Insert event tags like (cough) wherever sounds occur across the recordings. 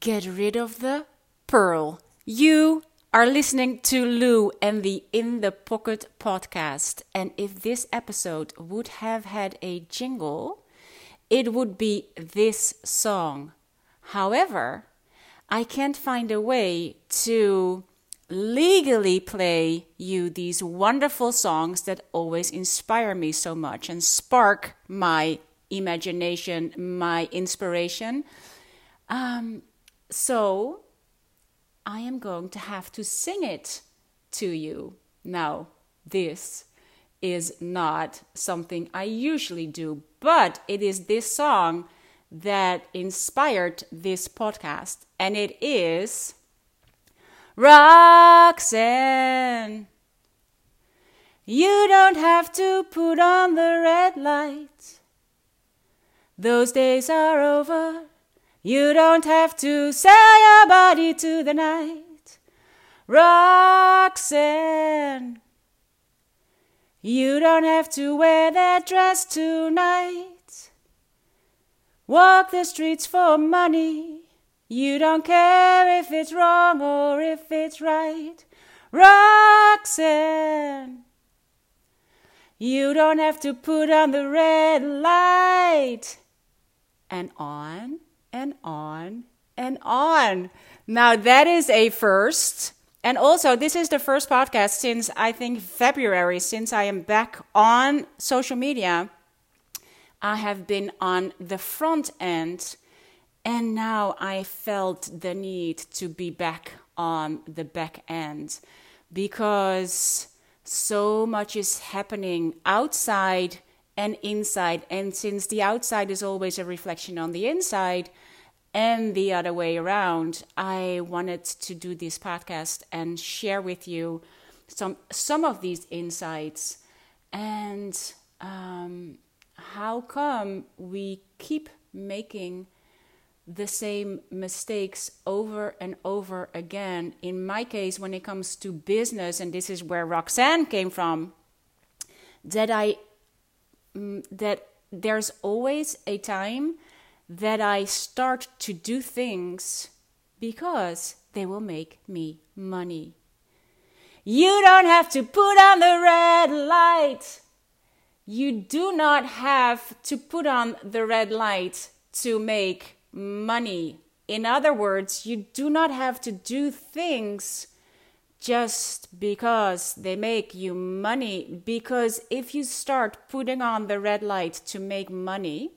get rid of the pearl. You are listening to Lou and the In the Pocket podcast. And if this episode would have had a jingle, it would be this song. However, I can't find a way to legally play you these wonderful songs that always inspire me so much and spark my imagination, my inspiration. Um, so I am going to have to sing it to you. Now, this is not something I usually do, but it is this song that inspired this podcast, and it is Roxanne. You don't have to put on the red light. Those days are over. You don't have to sell your body to the night. Roxanne. You don't have to wear that dress tonight. Walk the streets for money. You don't care if it's wrong or if it's right. Roxanne. You don't have to put on the red light. And on and on and on. Now, that is a first. And also, this is the first podcast since I think February, since I am back on social media. I have been on the front end, and now I felt the need to be back on the back end because so much is happening outside and inside. And since the outside is always a reflection on the inside, and the other way around, I wanted to do this podcast and share with you some some of these insights and um, how come we keep making the same mistakes over and over again. In my case, when it comes to business, and this is where Roxanne came from, that I mm, that there's always a time that I start to do things because they will make me money. You don't have to put on the red light. You do not have to put on the red light to make money. In other words, you do not have to do things just because they make you money. Because if you start putting on the red light to make money,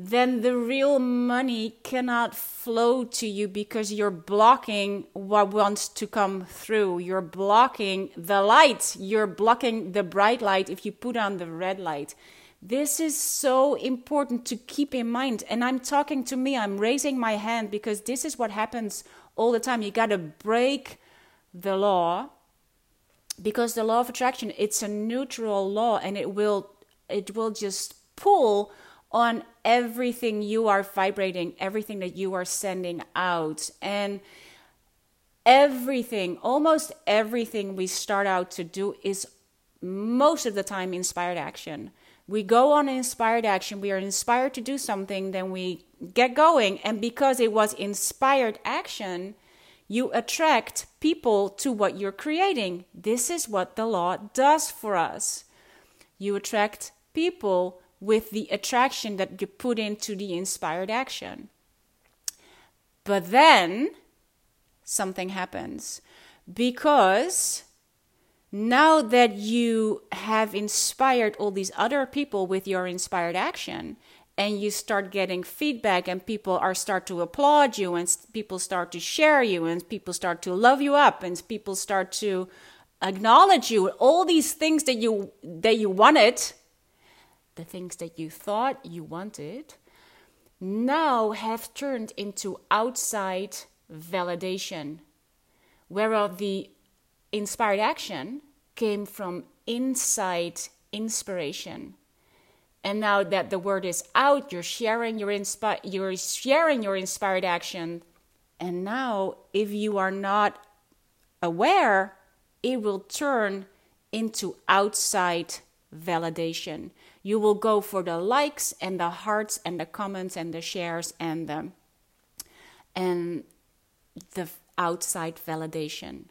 then the real money cannot flow to you because you're blocking what wants to come through. You're blocking the light. You're blocking the bright light if you put on the red light. This is so important to keep in mind. And I'm talking to me, I'm raising my hand because this is what happens all the time. You got to break the law because the law of attraction, it's a neutral law and it will it will just pull on everything you are vibrating, everything that you are sending out. And everything, almost everything we start out to do is most of the time inspired action. We go on inspired action, we are inspired to do something, then we get going. And because it was inspired action, you attract people to what you're creating. This is what the law does for us. You attract people with the attraction that you put into the inspired action. But then something happens because now that you have inspired all these other people with your inspired action and you start getting feedback and people are start to applaud you and people start to share you and people start to love you up and people start to acknowledge you all these things that you that you wanted the things that you thought you wanted, now have turned into outside validation, whereas the inspired action came from inside inspiration. And now that the word is out, you're sharing your inspi- you're sharing your inspired action. And now if you are not aware, it will turn into outside validation. You will go for the likes and the hearts and the comments and the shares and the and the outside validation.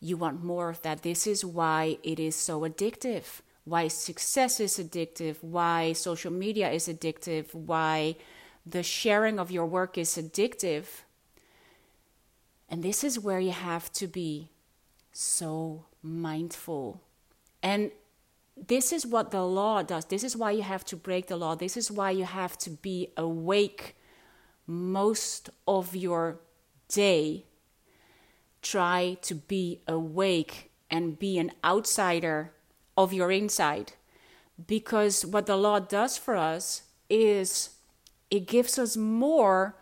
You want more of that. This is why it is so addictive, why success is addictive, why social media is addictive, why the sharing of your work is addictive. And this is where you have to be so mindful. And this is what the law does. This is why you have to break the law. This is why you have to be awake most of your day. Try to be awake and be an outsider of your inside. Because what the law does for us is it gives us more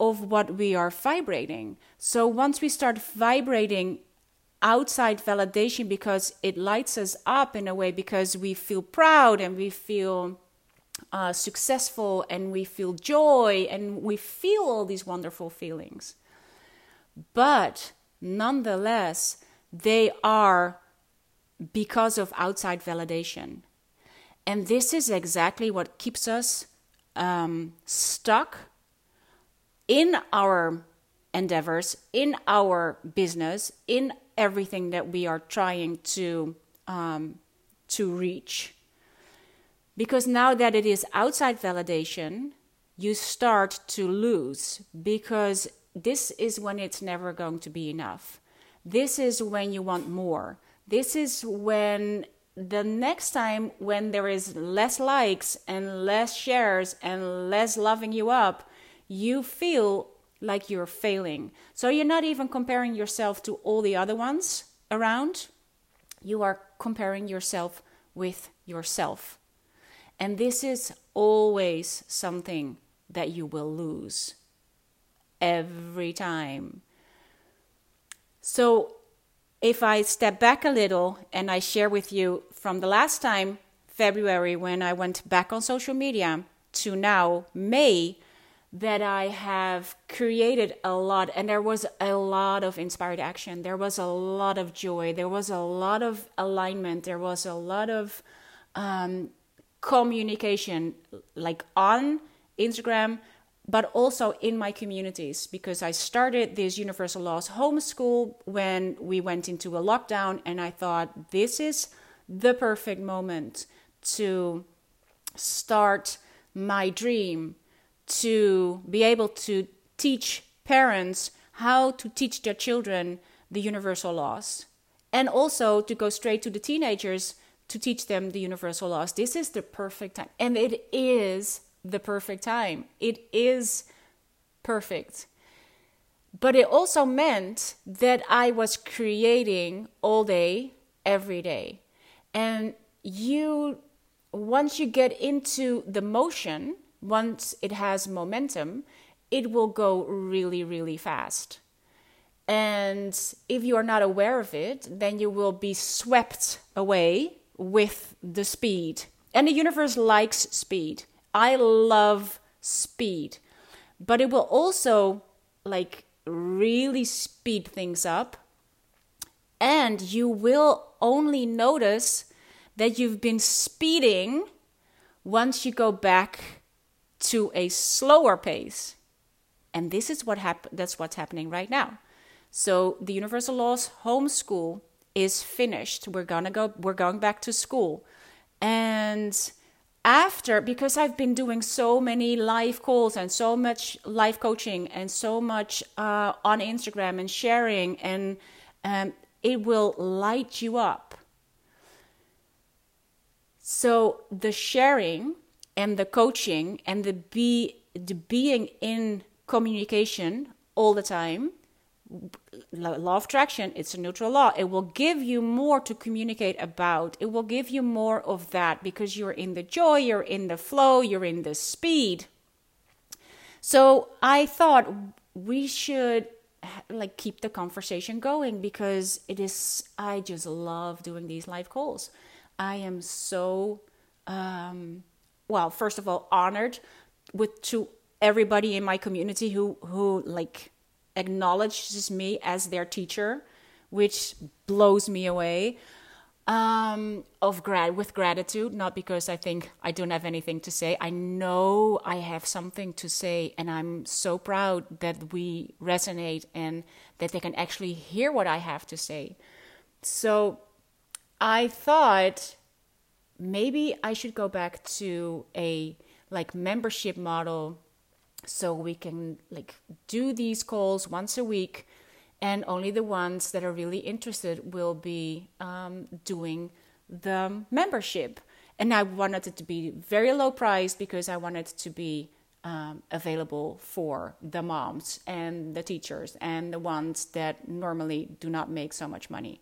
of what we are vibrating. So once we start vibrating outside validation because it lights us up in a way because we feel proud and we feel uh, successful and we feel joy and we feel all these wonderful feelings. But nonetheless, they are because of outside validation. And this is exactly what keeps us um, stuck in our endeavors, in our business, in everything that we are trying to um, to reach. Because now that it is outside validation, you start to lose because this is when it's never going to be enough. This is when you want more. This is when the next time when there is less likes and less shares and less loving you up, you feel like you're failing. So you're not even comparing yourself to all the other ones around. You are comparing yourself with yourself. And this is always something that you will lose every time. So if I step back a little and I share with you from the last time, February, when I went back on social media, to now, May, that I have created a lot, and there was a lot of inspired action. There was a lot of joy. There was a lot of alignment. There was a lot of um, communication, like on Instagram, but also in my communities, because I started this Universal Laws homeschool when we went into a lockdown, and I thought this is the perfect moment to start my dream to be able to teach parents how to teach their children the universal laws and also to go straight to the teenagers to teach them the universal laws. This is the perfect time. And it is the perfect time. It is perfect. But it also meant that I was creating all day, every day. And you, once you get into the motion, once it has momentum, it will go really, really fast. And if you are not aware of it, then you will be swept away with the speed. And the universe likes speed. I love speed. But it will also like really speed things up. And you will only notice that you've been speeding once you go back to a slower pace. And this is what hap- that's what's happening right now. So the Universal Laws homeschool is finished. We're gonna go we're going back to school. And after because I've been doing so many live calls and so much live coaching and so much uh, on Instagram and sharing and um, it will light you up. So the sharing and the coaching and the be the being in communication all the time law of attraction it's a neutral law. It will give you more to communicate about. It will give you more of that because you're in the joy you're in the flow you're in the speed. So i thought we should like keep the conversation going because it is i just love doing these live calls. I am so um well, first of all, honored with to everybody in my community who who like acknowledges me as their teacher, which blows me away. um, of grad with gratitude, not because I think I don't have anything to say. I know I have something to say, and I'm so proud that we resonate and that they can actually hear what I have to say. So I thought maybe I should go back to a like membership model so we can like do these calls once a week and only the ones that are really interested will be um, doing the membership. And I wanted it to be very low priced because I wanted to be um, available for the moms and the teachers and the ones that normally do not make so much money.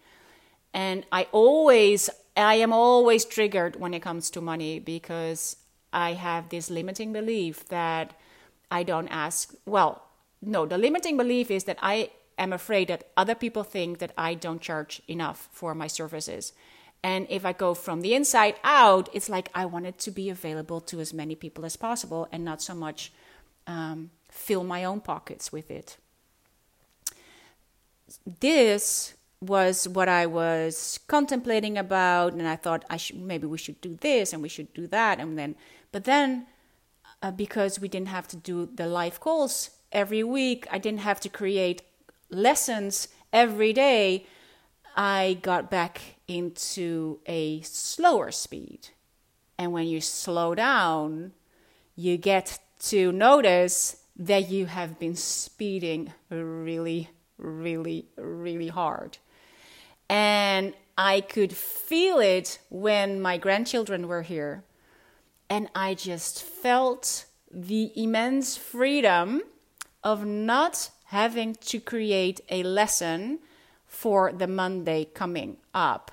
And I always, I am always triggered when it comes to money because I have this limiting belief that I don't ask. Well, no, the limiting belief is that I am afraid that other people think that I don't charge enough for my services. And if I go from the inside out, it's like I want it to be available to as many people as possible and not so much um, fill my own pockets with it. This was what I was contemplating about, and I thought I should maybe we should do this and we should do that, and then, but then uh, because we didn't have to do the live calls every week, I didn't have to create lessons every day, I got back into a slower speed. And when you slow down, you get to notice that you have been speeding really, really, really hard. And I could feel it when my grandchildren were here. And I just felt the immense freedom of not having to create a lesson for the Monday coming up.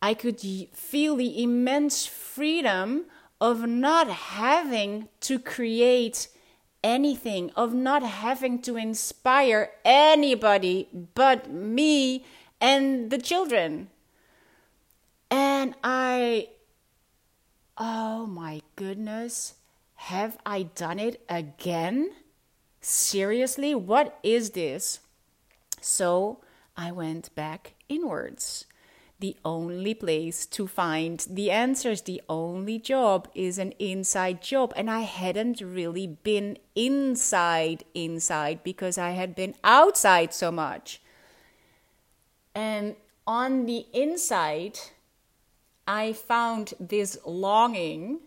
I could feel the immense freedom of not having to create anything, of not having to inspire anybody but me and the children. And I, oh my goodness, have I done it again? seriously, what is this? So I went back inwards. The only place to find the answers, the only job is an inside job. And I hadn't really been inside, inside because I had been outside so much. And on the inside, I found this longing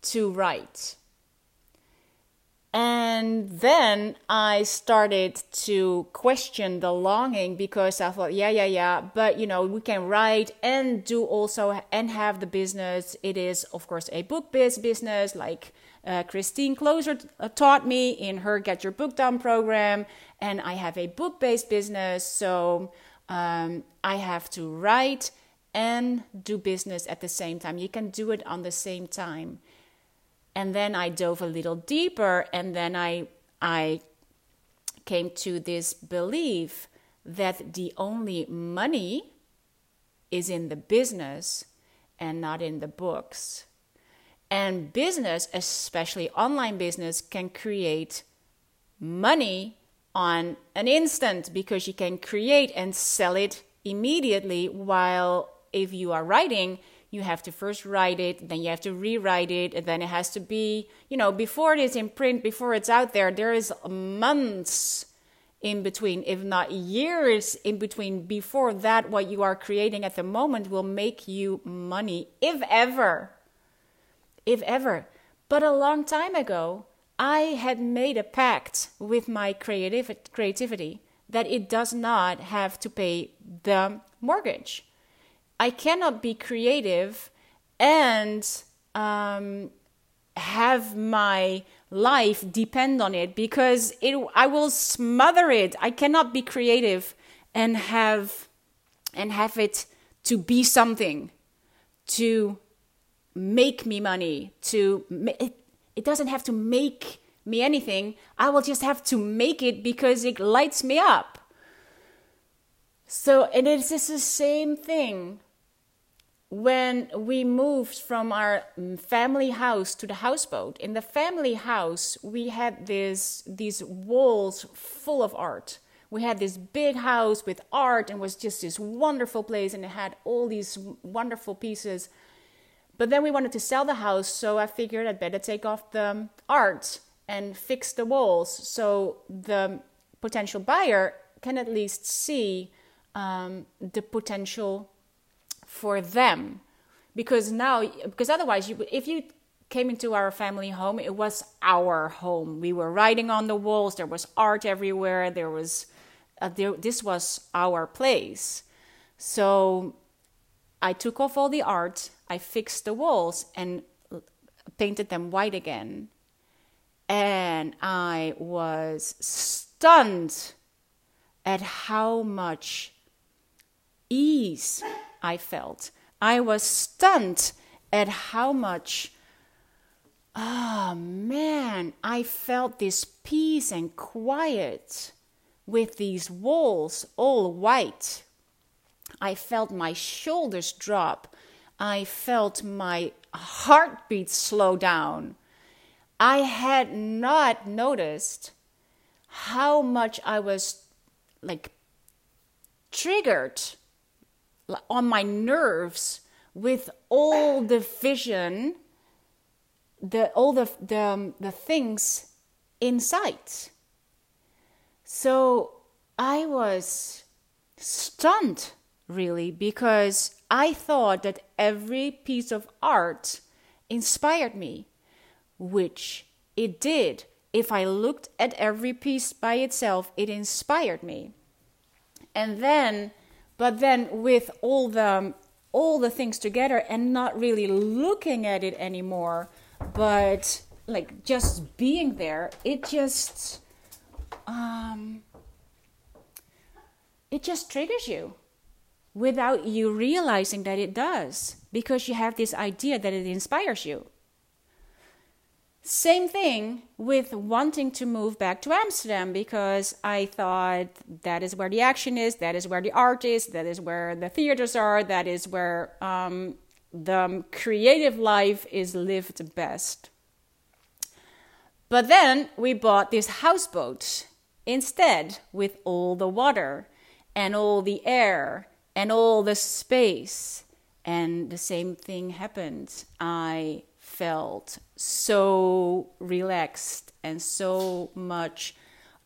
to write. And then I started to question the longing because I thought, yeah, yeah, yeah, but you know, we can write and do also and have the business. It is, of course, a book based business, like uh, Christine Kloser uh, taught me in her Get Your Book Done program. And I have a book based business, so um, I have to write and do business at the same time. You can do it on the same time and then I dove a little deeper and then I I came to this belief that the only money is in the business and not in the books. And business, especially online business, can create money on an instant because you can create and sell it immediately. While if you are writing, you have to first write it, then you have to rewrite it, and then it has to be, you know, before it is in print, before it's out there, there is months in between, if not years in between, before that, what you are creating at the moment will make you money, if ever. If ever. But a long time ago, I had made a pact with my creativity that it does not have to pay the mortgage. I cannot be creative and um, have my life depend on it because it I will smother it. I cannot be creative and have and have it to be something to make me money to it, it doesn't have to make me anything. I will just have to make it because it lights me up. So, and it's just the same thing when we moved from our mm, family house to the houseboat in the family house we had this these walls full of art we had this big house with art and was just this wonderful place and it had all these wonderful pieces. But then we wanted to sell the house, so I figured I'd better take off the art and fix the walls so the potential buyer can at least see um, the potential for them. Because now, because otherwise, you, if you came into our family home, it was our home. We were writing on the walls. There was art everywhere. There was, uh, there, this was our place. So I took off all the art. I fixed the walls and painted them white again. And I was stunned at how much ease I felt. I was stunned at how much oh man, I felt this peace and quiet with these walls all white. I felt my shoulders drop. I felt my heartbeat slow down. I had not noticed how much I was like triggered on my nerves with all the vision the all the the, um, the things in sight. So I was stunned really because I thought that every piece of art inspired me, which it did. If I looked at every piece by itself, it inspired me. And then, but then with all the all the things together and not really looking at it anymore, but like just being there it just um it just triggers you without you realizing that it does because you have this idea that it inspires you same thing with wanting to move back to Amsterdam because I thought that is where the action is, that is where the art is, that is where the theaters are, that is where um, the creative life is lived best. But then we bought this houseboat instead with all the water and all the air and all the space. And the same thing happened. I felt so relaxed and so much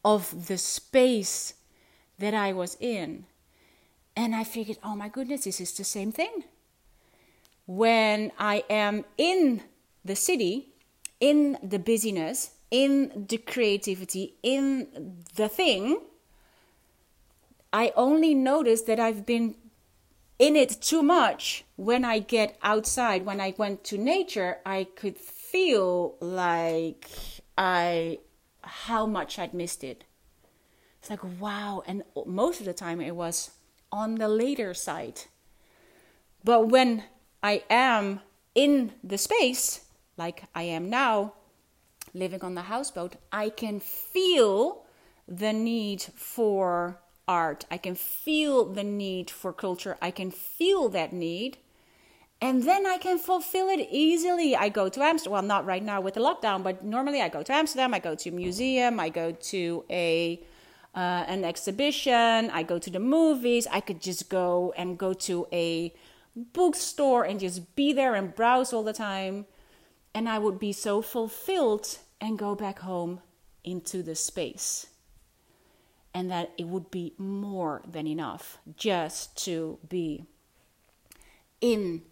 of the space that I was in. And I figured, oh my goodness, this is the same thing when I am in the city, in the busyness, in the creativity, in the thing, I only notice that I've been in it too much. When I get outside, when I went to nature, I could feel like I how much I'd missed it. It's like wow, and most of the time it was on the later side. But when I am in the space, like I am now, living on the houseboat, I can feel the need for art. I can feel the need for culture. I can feel that need. And then I can fulfill it easily. I go to Amsterdam, well, not right now with the lockdown, but normally I go to Amsterdam, I go to a museum, I go to a uh, an exhibition, I go to the movies. I could just go and go to a bookstore and just be there and browse all the time. And I would be so fulfilled and go back home into the space. And that it would be more than enough just to be in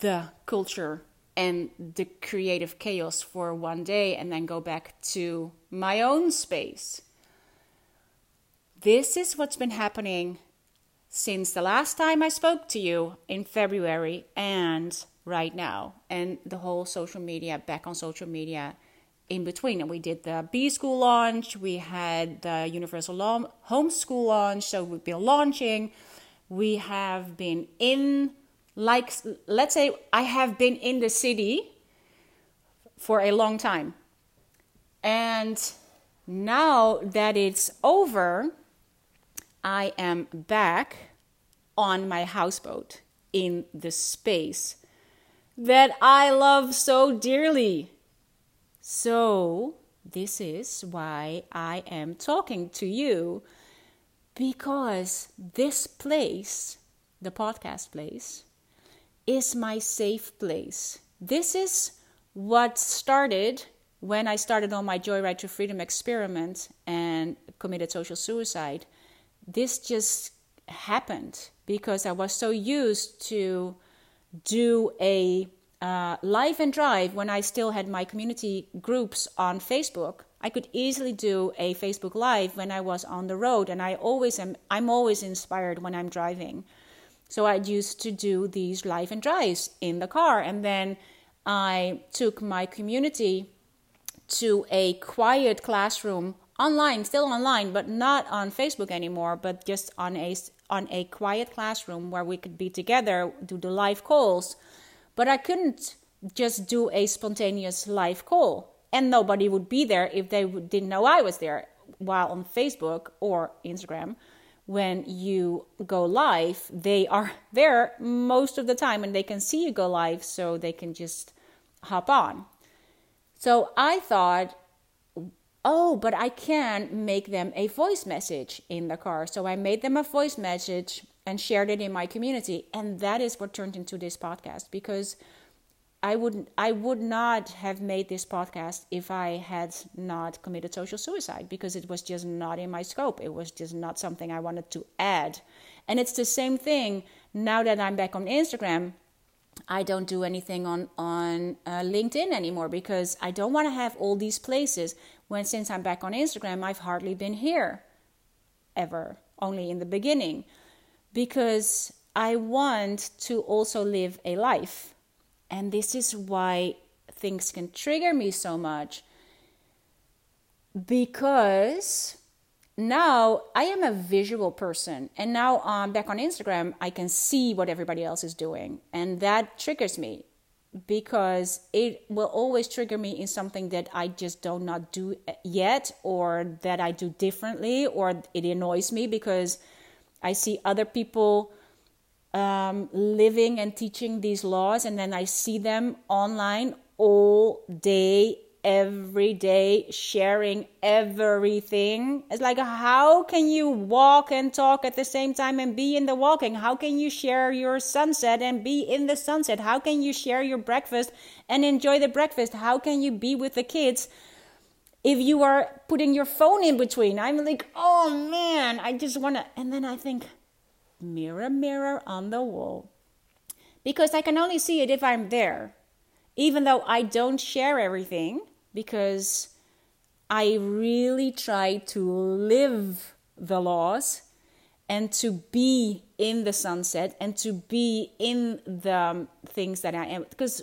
the culture and the creative chaos for one day and then go back to my own space. This is what's been happening since the last time I spoke to you in February and right now, and the whole social media, back on social media in between. And we did the B School launch, we had the Universal Homeschool launch, so we've been launching. We have been in, like, let's say I have been in the city for a long time. And now that it's over, I am back on my houseboat in the space that I love so dearly. So, this is why I am talking to you because this place, the podcast place, is my safe place. This is what started when I started on my Joyride to Freedom experiment and committed social suicide. This just happened because I was so used to do a uh, live and drive when I still had my community groups on Facebook. I could easily do a Facebook live when I was on the road, and I always am. I'm always inspired when I'm driving, so I used to do these live and drives in the car, and then I took my community to a quiet classroom online, still online, but not on Facebook anymore, but just on a on a quiet classroom where we could be together, do the live calls. But I couldn't just do a spontaneous live call, and nobody would be there if they didn't know I was there. While on Facebook or Instagram, when you go live, they are (laughs) there most of the time and they can see you go live, so they can just hop on. So I thought, oh, but I can make them a voice message in the car. So I made them a voice message and shared it in my community. And that is what turned into this podcast because I wouldn't I would not have made this podcast if I had not committed social suicide because it was just not in my scope. It was just not something I wanted to add. And it's the same thing now that I'm back on Instagram. I don't do anything on on uh, LinkedIn anymore because I don't want to have all these places. When since I'm back on Instagram, I've hardly been here ever, only in the beginning, because I want to also live a life, and this is why things can trigger me so much. Because now I am a visual person, and now um, back on Instagram, I can see what everybody else is doing, and that triggers me because it will always trigger me in something that I just do not do yet, or that I do differently, or it annoys me because I see other people um, living and teaching these laws, and then I see them online all day every day sharing everything. It's like, how can you walk and talk at the same time and be in the walking? How can you share your sunset and be in the sunset? How can you share your breakfast and enjoy the breakfast? How can you be with the kids? If you are putting your phone in between, I'm like, oh man, I just want to. And then I think, mirror, mirror on the wall. Because I can only see it if I'm there even though I don't share everything because I really try to live the laws and to be in the sunset and to be in the um, things that I am because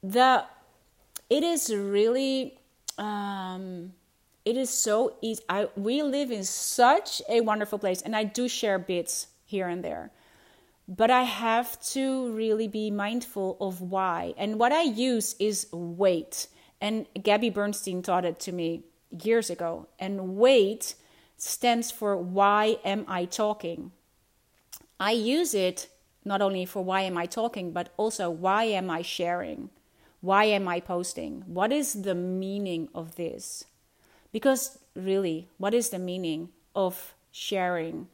the it is really um, it is so easy I we live in such a wonderful place and I do share bits here and there but I have to really be mindful of why. And what I use is wait. And Gabby Bernstein taught it to me years ago. And wait stands for why am I talking? I use it not only for why am I talking, but also why am I sharing? Why am I posting? What is the meaning of this? Because really, what is the meaning of sharing?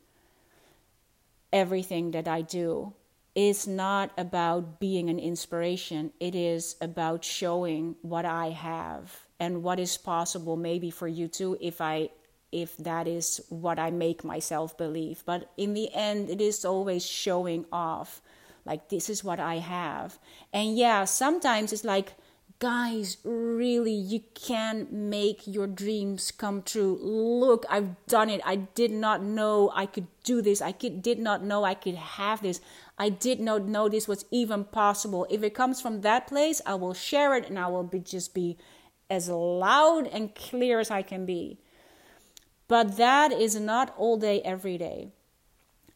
everything that I do is not about being an inspiration. It is about showing what I have and what is possible maybe for you too if I if that is what I make myself believe. But in the end it is always showing off like this is what I have. And yeah, sometimes it's like guys, really, you can make your dreams come true. Look, I've done it. I did not know I could do this. I could, did not know I could have this. I did not know this was even possible. If it comes from that place, I will share it and I will be just be as loud and clear as I can be. But that is not all day, every day.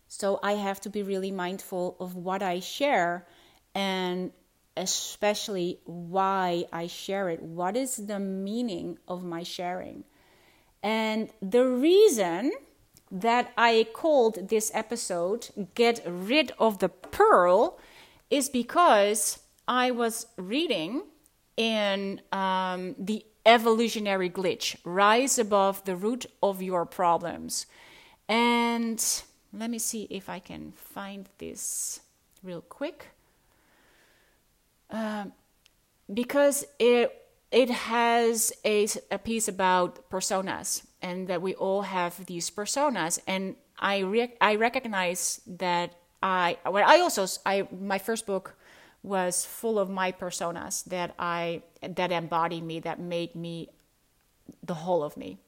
So I have to be really mindful of what I share and especially why I share it. What is the meaning of my sharing? And the reason that I called this episode Get Rid of the Pearl is because I was reading in um, The Evolutionary Glitch Rise Above the Root of Your Problems. And let me see if I can find this real quick. Um, because it it has a, a piece about personas and that we all have these personas and I re- I recognize that I well I also I my first book was full of my personas that I that embody me that made me the whole of me.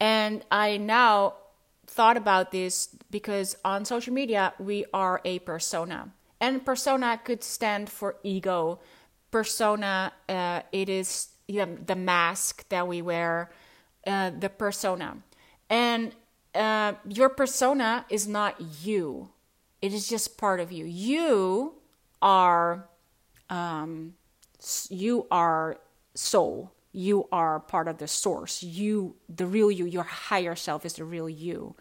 And I now thought about this because on social media we are a persona. And persona could stand for ego. Persona uh, it is you know, the mask that we wear, uh, the persona. And uh, your persona is not you. It is just part of you. You are um, you are soul. You are part of the source. You, the real you, your higher self is the real you.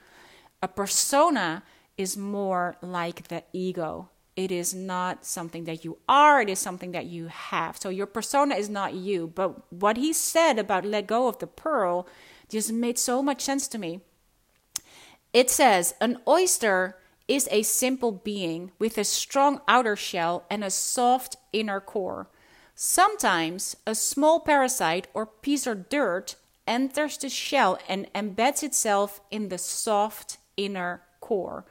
A persona is more like the ego. It is not something that you are, it is something that you have. So your persona is not you. But what he said about let go of the pearl just made so much sense to me. It says, an oyster is a simple being with a strong outer shell and a soft inner core. Sometimes a small parasite or piece of dirt enters the shell and embeds itself in the soft inner core.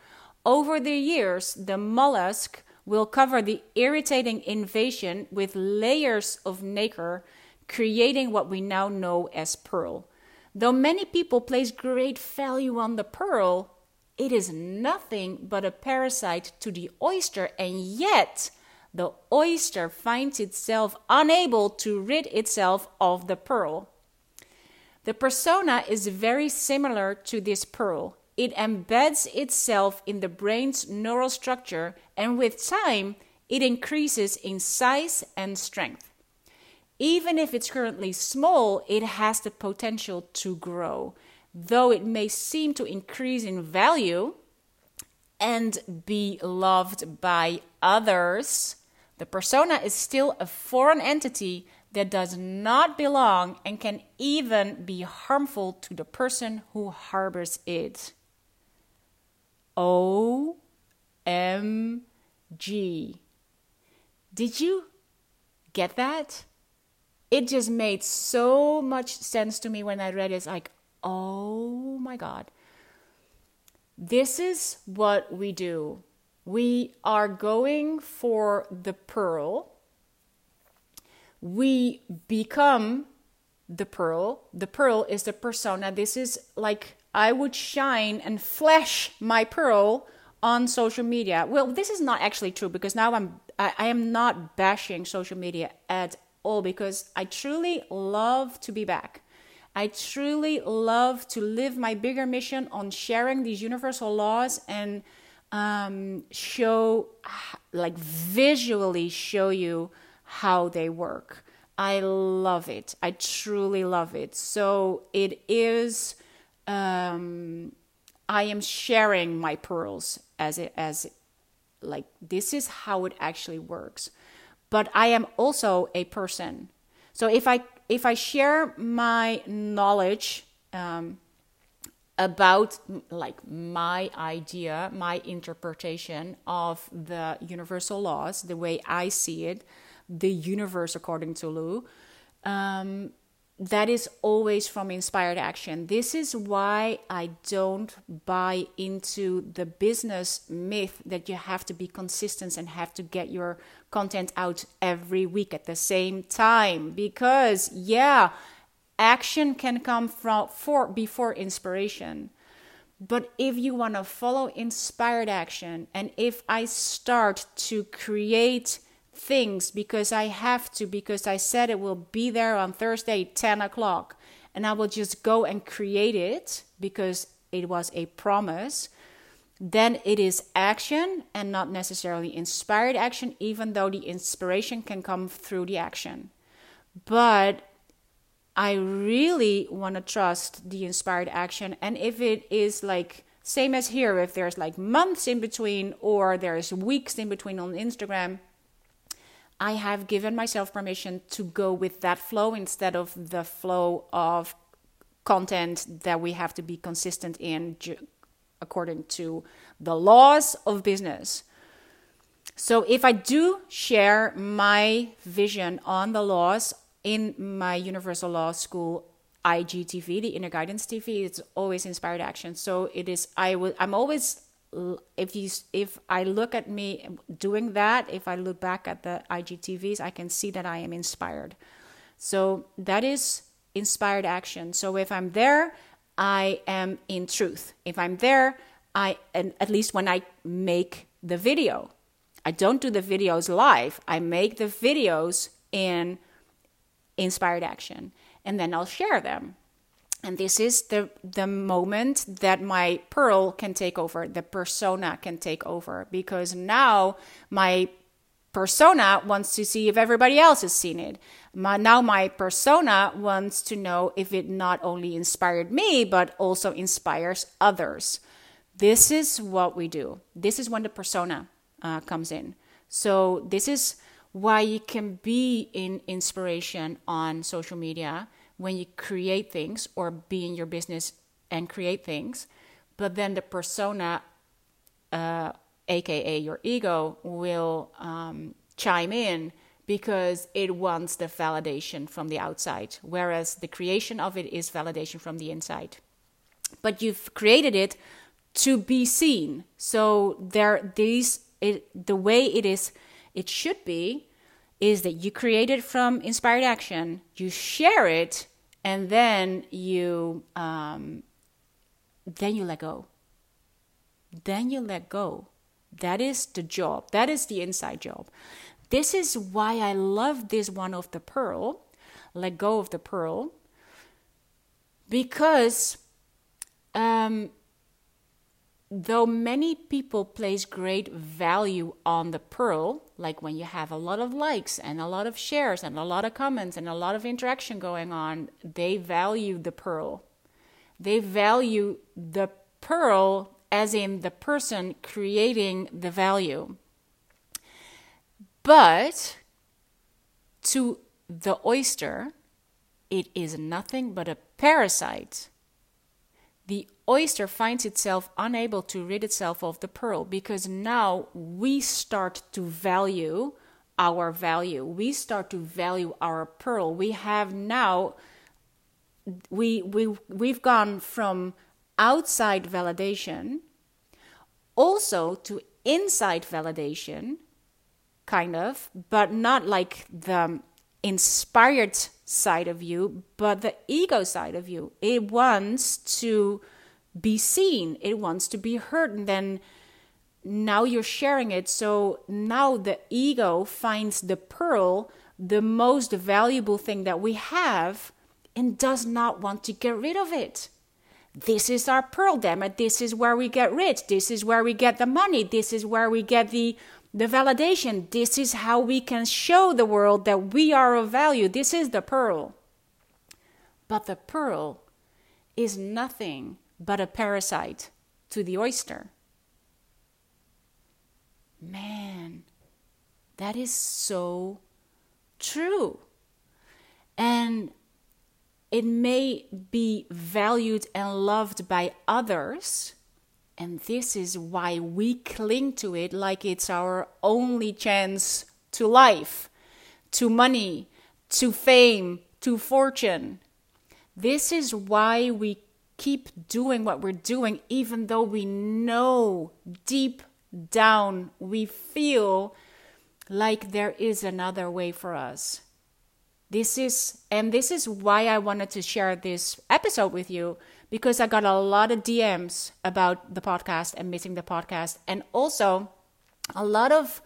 Over the years, the mollusk will cover the irritating invasion with layers of nacre, creating what we now know as pearl. Though many people place great value on the pearl, it is nothing but a parasite to the oyster, and yet the oyster finds itself unable to rid itself of the pearl. The persona is very similar to this pearl. It embeds itself in the brain's neural structure, and with time, it increases in size and strength. Even if it's currently small, it has the potential to grow though it may seem to increase in value and be loved by others, the persona is still a foreign entity that does not belong and can even be harmful to the person who harbors it. O M G. Did you get that? It just made so much sense to me when I read it. It's like, oh my God. This is what we do. We are going for the pearl. We become the pearl. The pearl is the persona. This is like I would shine and flash my pearl on social media. Well, this is not actually true because now I'm I, I am not bashing social media at all because I truly love to be back. I truly love to live my bigger mission on sharing these universal laws and um, show, like, visually show you how they work. I love it. I truly love it. So it is. Um, I am sharing my pearls as it as like this is how it actually works. But I am also a person. So if I if I share my knowledge um, about like my idea, my interpretation of the universal laws, the way I see it, the universe according to Lou, um, that is always from inspired action. This is why I don't buy into the business myth that you have to be consistent and have to get your content out every week at the same time. Because, yeah, action can come from for before inspiration. But if you want to follow inspired action, and if I start to create things because I have to, because I said it will be there on Thursday, 10 o'clock, and I will just go and create it because it was a promise, then it is action and not necessarily inspired action, even though the inspiration can come through the action. But I really want to trust the inspired action. And if it is like, same as here, if there's like months in between or there's weeks in between on Instagram, I have given myself permission to go with that flow instead of the flow of content that we have to be consistent in according to the laws of business. So if I do share my vision on the laws in my Universal Law School IGTV, the Inner Guidance TV, it's always inspired action. So it is I will I'm always if you if I look at me doing that, if I look back at the IGTVs, I can see that I am inspired. So that is inspired action. So if I'm there, I am in truth. If I'm there, I and at least when I make the video. I don't do the videos live. I make the videos in inspired action and then I'll share them. And this is the the moment that my pearl can take over, the persona can take over because now my persona wants to see if everybody else has seen it. My, now my persona wants to know if it not only inspired me but also inspires others. This is what we do. This is when the persona uh, comes in. So this is why you can be in inspiration on social media when you create things or be in your business and create things, but then the persona, uh, aka your ego, will um, chime in because it wants the validation from the outside, whereas the creation of it is validation from the inside. But you've created it to be seen. So there, these it, the way it is, it should be, is that you create it from inspired action, you share it, and then you um, then you let go. Then you let go. That is the job. That is the inside job. This is why I love this one of the pearl. Let go of the pearl. Because um, though many people place great value on the pearl, like when you have a lot of likes and a lot of shares and a lot of comments and a lot of interaction going on, they value the pearl. They value the pearl as in the person creating the value. But to the oyster, it is nothing but a parasite. The oyster finds itself unable to rid itself of the pearl because now we start to value our value. We start to value our pearl. We have now we we we've gone from outside validation also to inside validation kind of but not like the inspired side of you but the ego side of you it wants to be seen, it wants to be heard, and then now you're sharing it. So now the ego finds the pearl the most valuable thing that we have and does not want to get rid of it. This is our pearl, damn it. This is where we get rich. This is where we get the money. This is where we get the, the validation. This is how we can show the world that we are of value. This is the pearl. But the pearl is nothing but a parasite to the oyster. Man, that is so true. And it may be valued and loved by others. And this is why we cling to it like it's our only chance to life, to money, to fame, to fortune. This is why we keep doing what we're doing, even though we know deep down we feel like there is another way for us. This is, and this is why I wanted to share this episode with you because I got a lot of DMs about the podcast and missing the podcast, and also a lot of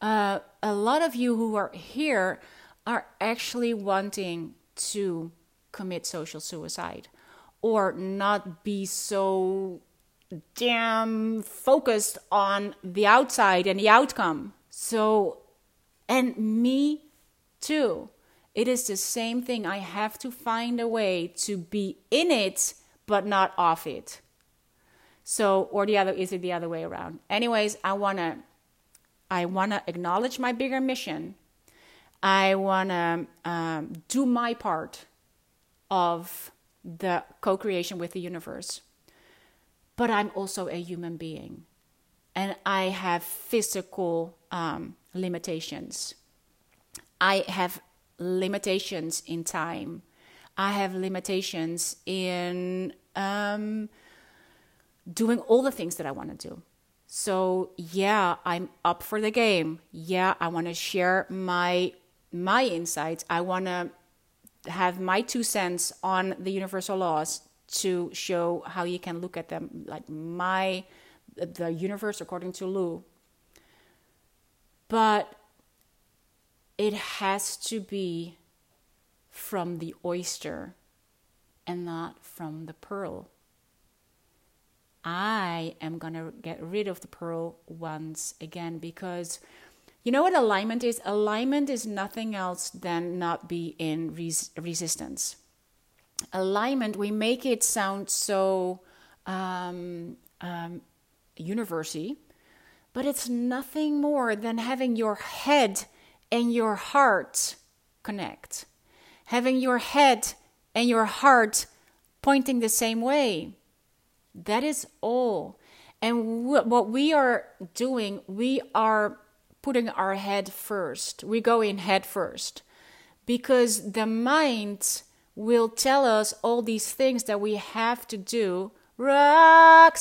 uh, a lot of you who are here are actually wanting to commit social suicide or not be so damn focused on the outside and the outcome. So, and me too. It is the same thing. I have to find a way to be in it, but not off it. So, or the other, is it the other way around? Anyways, I wanna, I wanna acknowledge my bigger mission. I wanna um, do my part of the co creation with the universe. But I'm also a human being and I have physical um, limitations. I have limitations in time. I have limitations in um, doing all the things that I want to do. So yeah, I'm up for the game. Yeah, I want to share my my insights. I want to have my two cents on the universal laws to show how you can look at them like my the universe according to Lou. But it has to be from the oyster and not from the pearl. I am going to get rid of the pearl once again because you know what alignment is? Alignment is nothing else than not be in res- resistance. Alignment, we make it sound so um, um, university, but it's nothing more than having your head and your heart connect, having your head and your heart pointing the same way. That is all. And what we are doing, we are putting our head first. We go in head first because the mind will tell us all these things that we have to do. Roxanne,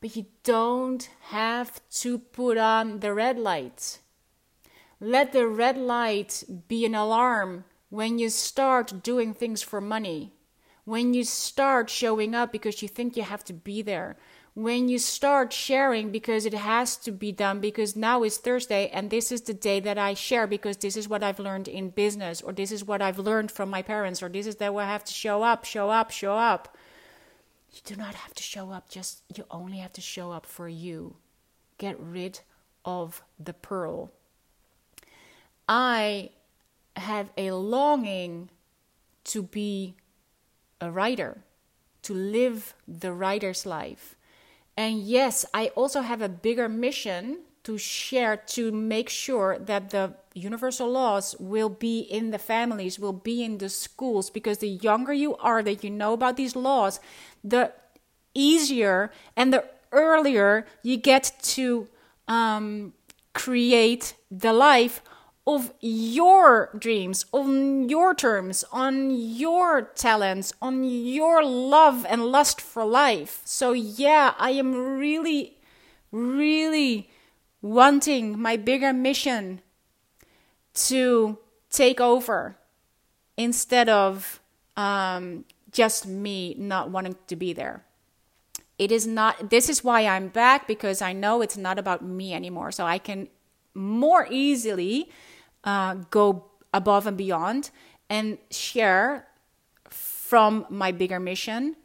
but you don't have to put on the red light. Let the red light be an alarm when you start doing things for money when you start showing up because you think you have to be there, when you start sharing because it has to be done because now is Thursday and this is the day that I share because this is what I've learned in business or this is what I've learned from my parents or this is that I have to show up, show up, show up. You do not have to show up, just you only have to show up for you. Get rid of the pearl. I have a longing to be a writer, to live the writer's life. And yes, I also have a bigger mission to share to make sure that the universal laws will be in the families, will be in the schools, because the younger you are that you know about these laws, the easier and the earlier you get to um, create the life of your dreams, on your terms, on your talents, on your love and lust for life. So, yeah, I am really, really wanting my bigger mission to take over instead of um, just me not wanting to be there. It is not, this is why I'm back because I know it's not about me anymore. So I can more easily uh, go above and beyond and share from my bigger mission.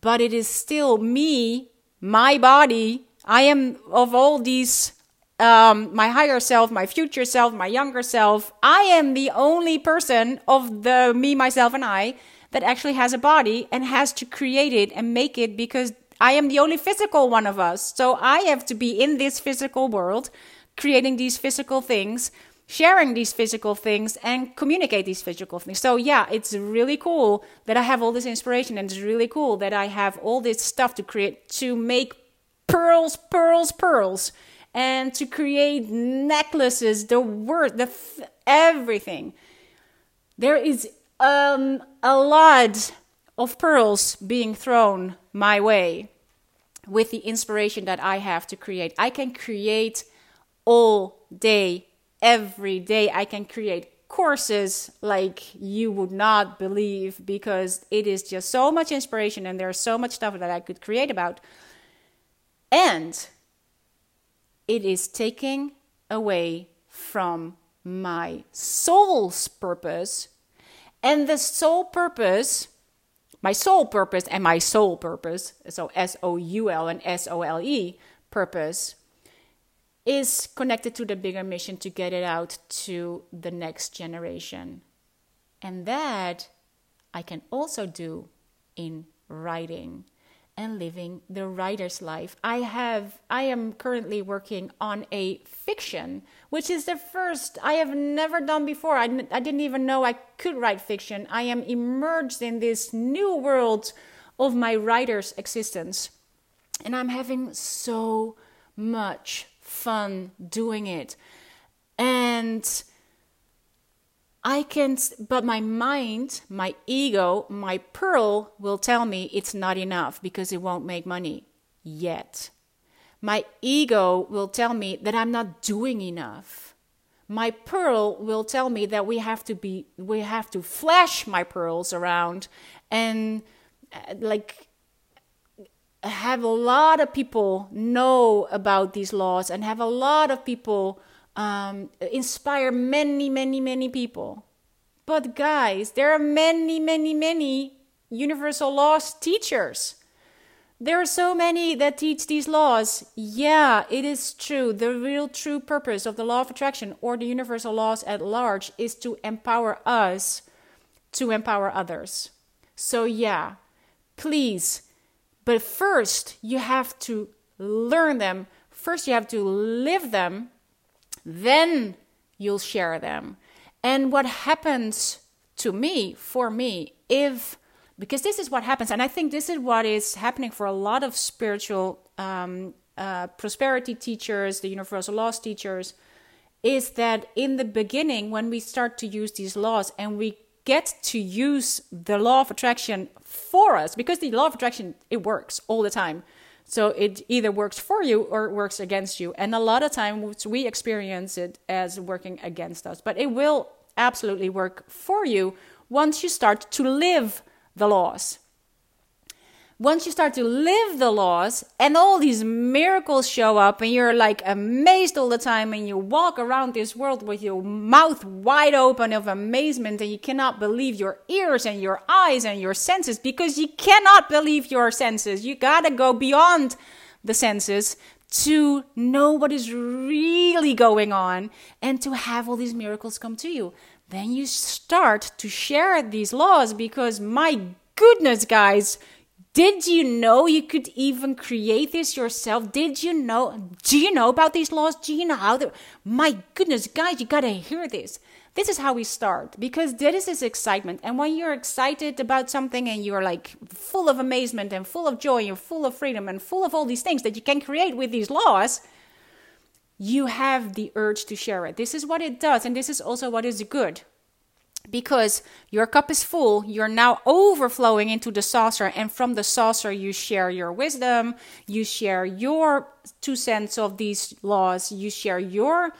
But it is still me, my body. I am of all these, um, my higher self, my future self, my younger self. I am the only person of the me, myself, and I that actually has a body and has to create it and make it because I am the only physical one of us. So I have to be in this physical world, creating these physical things sharing these physical things and communicate these physical things. So yeah, it's really cool that I have all this inspiration and it's really cool that I have all this stuff to create to make pearls, pearls, pearls and to create necklaces, the word, the th- everything. There is um, a lot of pearls being thrown my way with the inspiration that I have to create. I can create all day every day I can create courses like you would not believe because it is just so much inspiration and there's so much stuff that I could create about. And it is taking away from my soul's purpose. And the soul purpose, my soul purpose and my soul purpose, so S O U L and S O L E purpose, is connected to the bigger mission to get it out to the next generation. And that I can also do in writing and living the writer's life. I have I am currently working on a fiction which is the first I have never done before. I, I didn't even know I could write fiction. I am immersed in this new world of my writer's existence. And I'm having so much fun doing it. And I can, but my mind, my ego, my pearl will tell me it's not enough because it won't make money yet. My ego will tell me that I'm not doing enough. My pearl will tell me that we have to be, we have to flash my pearls around and uh, like have a lot of people know about these laws and have a lot of people um, inspire many, many, many people. But guys, there are many, many, many universal laws teachers. There are so many that teach these laws. Yeah, it is true. The real true purpose of the law of attraction or the universal laws at large is to empower us to empower others. So, yeah, please. But first, you have to learn them. First, you have to live them. Then you'll share them. And what happens to me, for me, if because this is what happens and i think this is what is happening for a lot of spiritual um, uh, prosperity teachers the universal laws teachers is that in the beginning when we start to use these laws and we get to use the law of attraction for us because the law of attraction it works all the time. So it either works for you or it works against you. And a lot of times we experience it as working against us. But it will absolutely work for you once you start to live the laws. Once you start to live the laws and all these miracles show up and you're like amazed all the time and you walk around this world with your mouth wide open of amazement and you cannot believe your ears and your eyes and your senses because you cannot believe your senses. You gotta go beyond the senses to know what is really going on and to have all these miracles come to you then you start to share these laws because my goodness, guys, did you know you could even create this yourself? Did you know? Do you know about these laws? Do you know how they? My goodness, guys, you gotta hear this. This is how we start because this is excitement. And when you're excited about something and you're like full of amazement and full of joy and full of freedom and full of all these things that you can create with these laws, you have the urge to share it. This is what it does, and this is also what is good. Because your cup is full, you're now overflowing into the saucer, and from the saucer, you share your wisdom, you share your two cents of these laws, you share your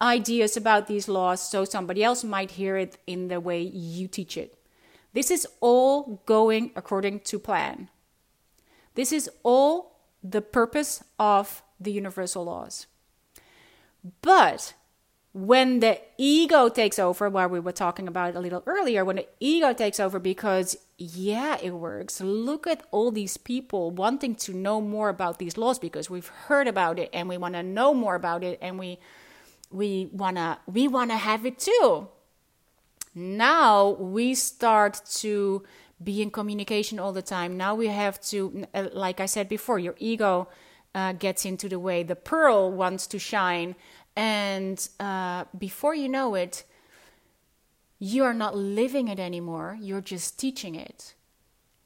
ideas about these laws, so somebody else might hear it in the way you teach it. This is all going according to plan. This is all the purpose of the universal laws. But when the ego takes over, what we were talking about a little earlier, when the ego takes over because, yeah, it works. Look at all these people wanting to know more about these laws because we've heard about it and we want to know more about it and we we wanna we wanna have it too. Now we start to be in communication all the time. Now we have to, like I said before, your ego uh, gets into the way. The pearl wants to shine and uh, before you know it, you are not living it anymore, you're just teaching it.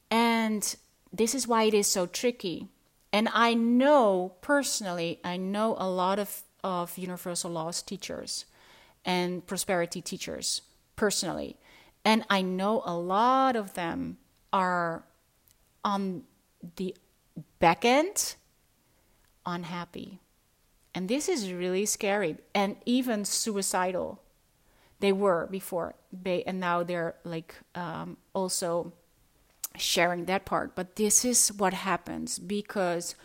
And this is why it is so tricky. And I know personally, I know a lot of, of universal laws teachers and prosperity teachers personally. And I know a lot of them are on the back end unhappy. And this is really scary and even suicidal. They were before, they, and now they're like um, also sharing that part. But this is what happens because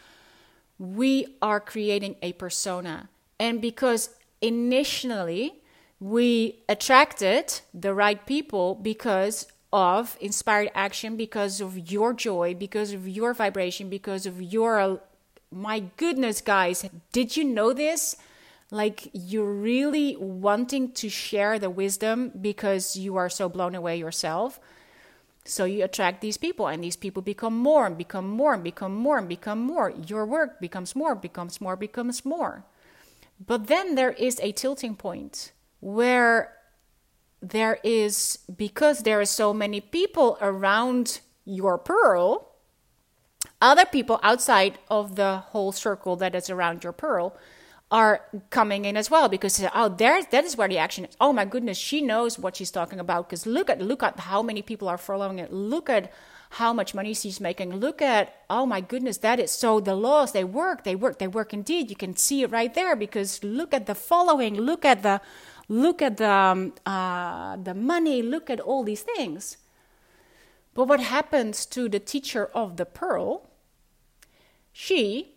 we are creating a persona. And because initially we attracted the right people because of inspired action, because of your joy, because of your vibration, because of your my goodness, guys, did you know this? Like, you're really wanting to share the wisdom because you are so blown away yourself. So you attract these people, and these people become more and become more and become more and become more. Your work becomes more, becomes more, becomes more. But then there is a tilting point where there is, because there are so many people around your pearl, other people outside of the whole circle that is around your pearl are coming in as well because oh there that is where the action is. Oh my goodness she knows what she's talking about because look at look at how many people are following it. Look at how much money she's making. Look at oh my goodness that is so the laws they work they work they work indeed. You can see it right there because look at the following look at the look at the um, uh, the money look at all these things. But what happens to the teacher of the pearl she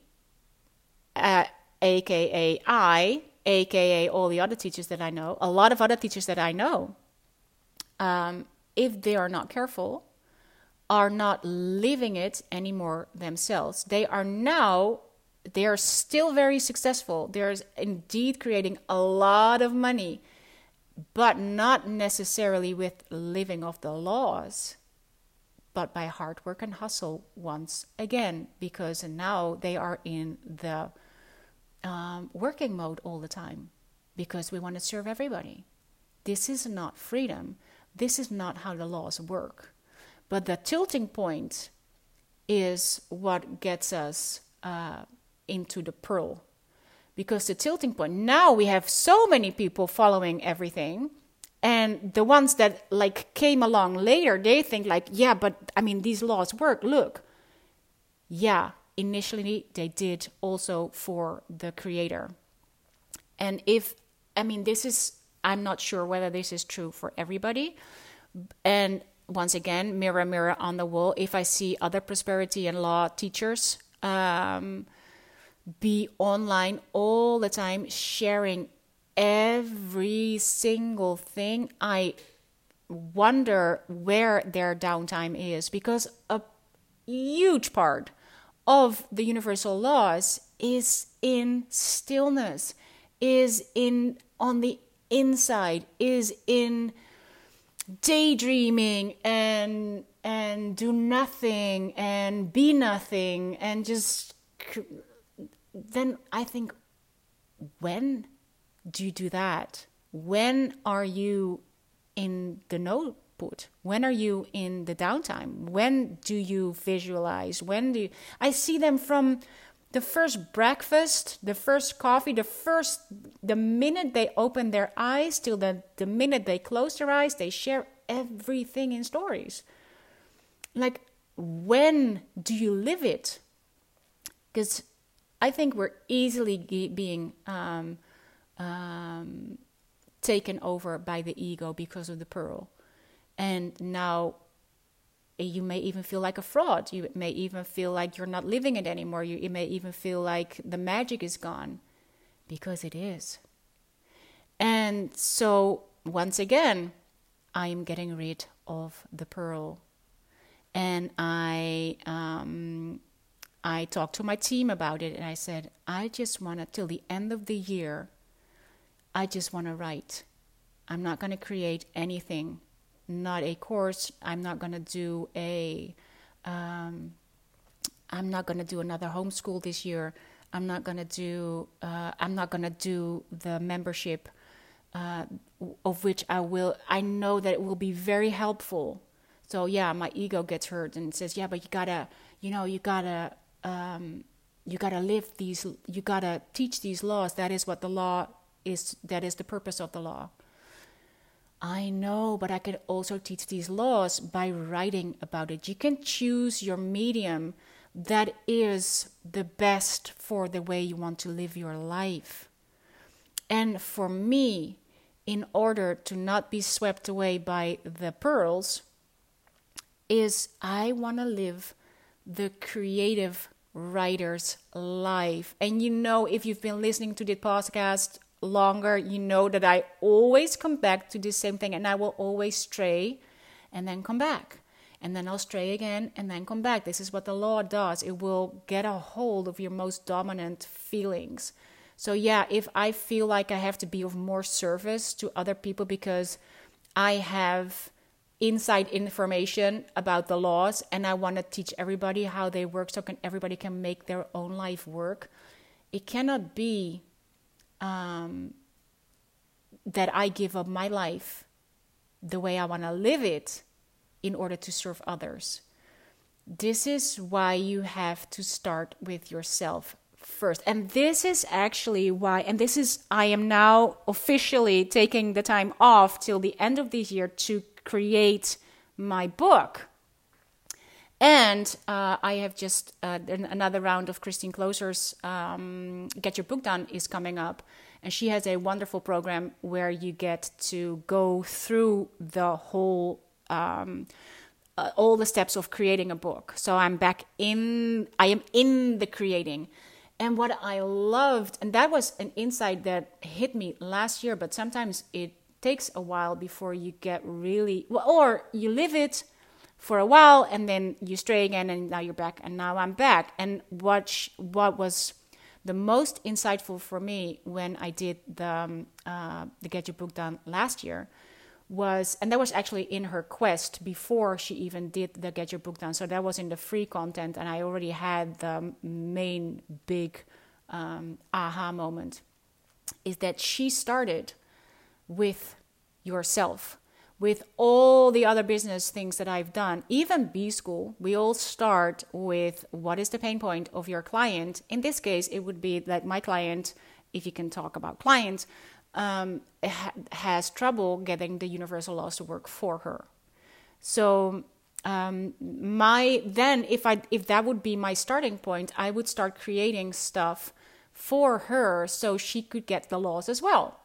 uh, aka I, aka all the other teachers that I know, a lot of other teachers that I know, um, if they are not careful, are not living it anymore themselves. They are now, they are still very successful. They're indeed creating a lot of money, but not necessarily with living off the laws but by hard work and hustle once again because now they are in the um, working mode all the time because we want to serve everybody. This is not freedom. This is not how the laws work. But the tilting point is what gets us uh, into the pearl. Because the tilting point, now we have so many people following everything. And the ones that like came along later, they think like, yeah, but I mean, these laws work. Look, yeah, initially they did also for the creator. And if, I mean, this is, I'm not sure whether this is true for everybody. And once again, mirror, mirror on the wall, if I see other prosperity and law teachers um, be online all the time sharing every single thing, I wonder where their downtime is because a huge part of the universal laws is in stillness, is in on the inside, is in daydreaming and and do nothing and be nothing and just then I think when do you do that? When are you in the no output? When are you in the downtime? When do you visualize? When do you, I see them from the first breakfast, the first coffee, the first the minute they open their eyes till the, the minute they close their eyes, they share everything in stories. Like when do you live it? Because I think we're easily being um, um, taken over by the ego because of the pearl. And now you may even feel like a fraud. You may even feel like you're not living it anymore. You, you may even feel like the magic is gone because it is. And so once again i am getting rid of the pearl. And i um, i talked to my team about it and i said i just want to till the end of the year i just want to write i'm not going to create anything not a course. I'm not going to do a. Um, I'm not going to do another homeschool this year. I'm not going to do. Uh, I'm not going to do the membership, uh, of which I will. I know that it will be very helpful. So yeah, my ego gets hurt and says, "Yeah, but you gotta, you know, you gotta, um, you gotta live these. You gotta teach these laws. That is what the law is. That is the purpose of the law." I know, but I can also teach these laws by writing about it. You can choose your medium that is the best for the way you want to live your life. And for me, in order to not be swept away by the pearls, is I want to live the creative writer's life. And you know, if you've been listening to this podcast longer, you know that I always come back to the same thing and I will always stray and then come back. And then I'll stray again and then come back. This is what the law does. It will get a hold of your most dominant feelings. So, yeah, if I feel like I have to be of more service to other people because I have inside information about the laws and I want to teach everybody how they work so can everybody can make their own life work, it cannot be um, that I give up my life the way I want to live it in order to serve others. This is why you have to start with yourself first. And this is actually why, and this is, I am now officially taking the time off till the end of this year to create my book. And uh, I have just uh, another round of Christine Kloser's um, Get Your Book Done is coming up. And she has a wonderful program where you get to go through the whole, um, uh, all the steps of creating a book. So I'm back in, I am in the creating. And what I loved, and that was an insight that hit me last year, but sometimes it takes a while before you get really, well, or you live it for a while and then you stray again and now you're back and now I'm back. And what sh- what was the most insightful for me when I did the um, uh, the Get Your Book Done last year was, and that was actually in her quest before she even did the Get Your Book Done. So that was in the free content, and I already had the main big um, aha moment. Is that she started with yourself with all the other business things that I've done, even B school, we all start with what is the pain point of your client. In this case, it would be that my client, if you can talk about clients, um, ha- has trouble getting the universal laws to work for her. So um, my then if I if that would be my starting point, I would start creating stuff for her so she could get the laws as well.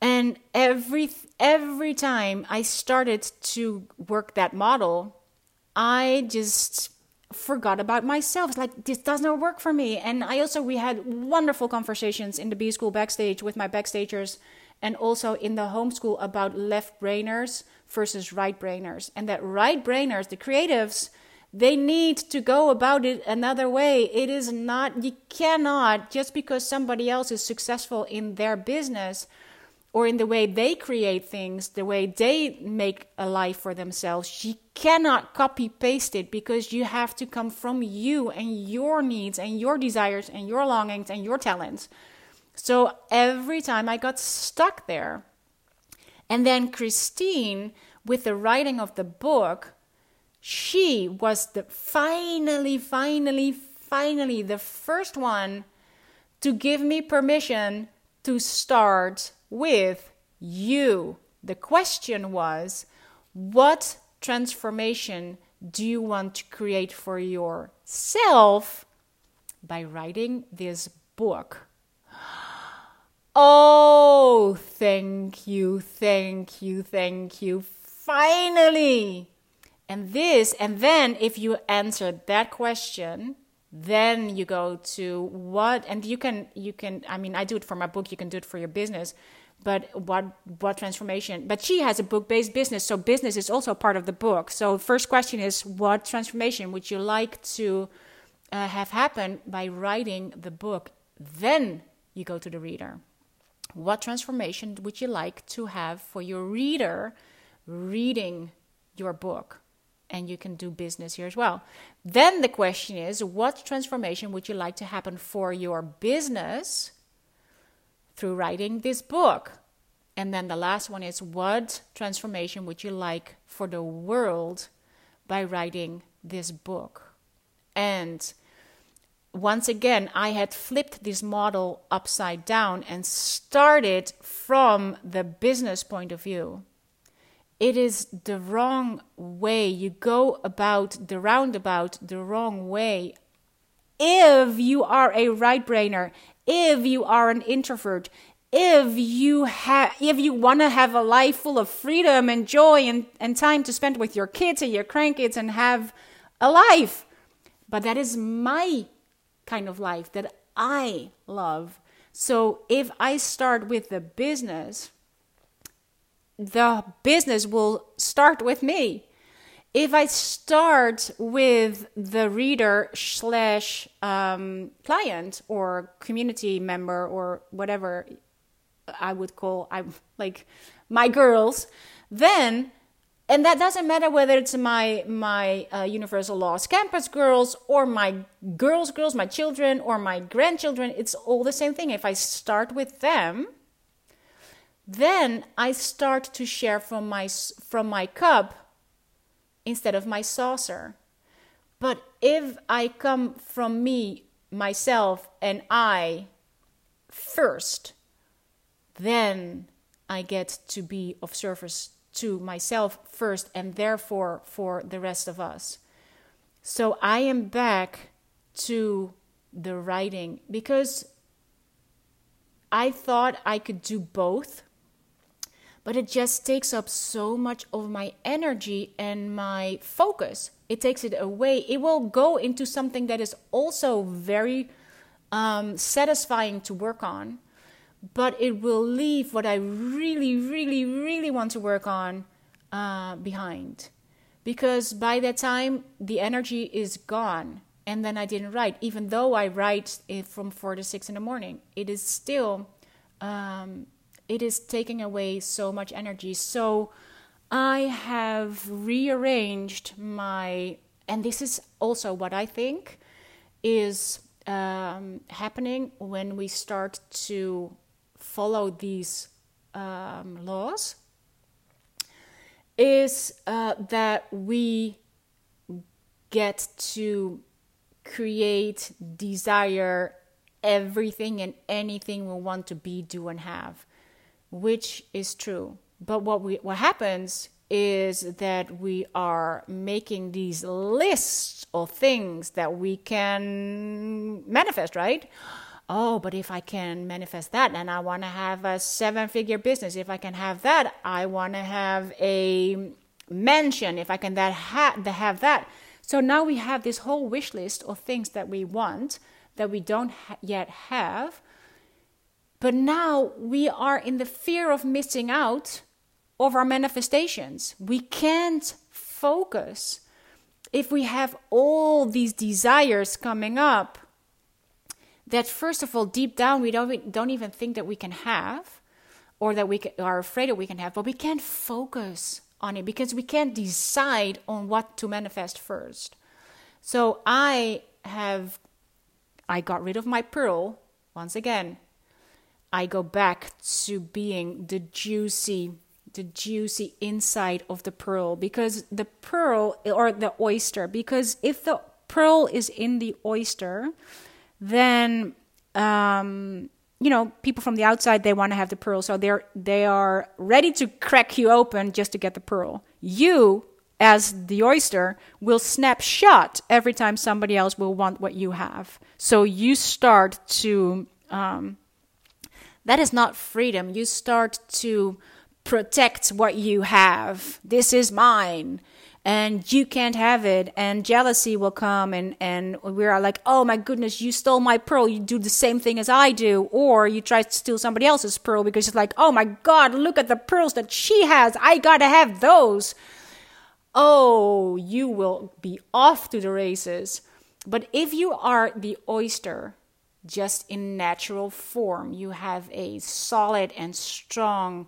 And every every time I started to work that model, I just forgot about myself. It's like this does not work for me. And I also we had wonderful conversations in the B school backstage with my backstagers and also in the homeschool about left brainers versus right brainers. And that right brainers, the creatives, they need to go about it another way. It is not you cannot just because somebody else is successful in their business or in the way they create things, the way they make a life for themselves, you cannot copy paste it because you have to come from you and your needs and your desires and your longings and your talents. So every time I got stuck there. And then Christine, with the writing of the book, she was the finally, finally, finally the first one to give me permission to start with you. The question was, what transformation do you want to create for yourself by writing this book? Oh, thank you, thank you, thank you. Finally. And this, and then if you answer that question, then you go to what and you can you can i mean i do it for my book you can do it for your business but what what transformation? But she has a book based business so business is also part of the book. So first question is what transformation would you like to uh, have happen by writing the book? Then you go to the reader. What transformation would you like to have for your reader reading your book? And you can do business here as well. Then the question is what transformation would you like to happen for your business through writing this book? And then the last one is what transformation would you like for the world by writing this book? And once again, I had flipped this model upside down and started from the business point of view it is the wrong way. You go about the roundabout the wrong way. If you are a right brainer, if you are an introvert, if you have if you want to have a life full of freedom and joy and, and time to spend with your kids and your grandkids and have a life. But that is my kind of life that I love. So if I start with the business, the business will start with me. If I start with the reader slash um, client or community member or whatever I would call I like my girls, then and that doesn't matter whether it's my my uh, universal laws campus girls or my girls girls my children or my grandchildren it's all the same thing. If i start with them then i start to share from my from my cup instead of my saucer but if i come from me myself and i first then i get to be of service to myself first and therefore for the rest of us. So I am back to the writing because I thought I could do both, but it just takes up so much of my energy and my focus. It takes it away. It will go into something that is also very um, satisfying to work on but it will leave what I really, really, really want to work on uh, behind. Because by that time, the energy is gone. And then I didn't write. Even though I write it from 4 to 6 in the morning, it is still, um, it is taking away so much energy. So I have rearranged my, and this is also what I think is um, happening when we start to follow these um, laws is uh, that we get to create, desire everything and anything we want to be, do, and have, which is true. But what we what happens is that we are making these lists of things that we can manifest, right? oh, but if I can manifest that and I want to have a seven figure business, if I can have that, I want to have a mansion, if I can that ha- have that. So now we have this whole wish list of things that we want that we don't ha- yet have. But now we are in the fear of missing out of our manifestations. We can't focus if we have all these desires coming up that first of all deep down we don't don't even think that we can have or that we are afraid that we can have but we can't focus on it because we can't decide on what to manifest first so i have i got rid of my pearl once again i go back to being the juicy the juicy inside of the pearl because the pearl or the oyster because if the pearl is in the oyster then um, you know people from the outside they want to have the pearl. So they're they are ready to crack you open just to get the pearl. You as the oyster will snap shut every time somebody else will want what you have. So you start to um, that is not freedom. You start to protect what you have. This is mine. And you can't have it. And jealousy will come and and we are like oh my goodness you stole my pearl. You do the same thing as i do. Or you try to steal somebody else's pearl because it's like oh my god look at the pearls that she has. I gotta have those. Oh you will be off to the races. But if you are the oyster just in natural form you have a solid and strong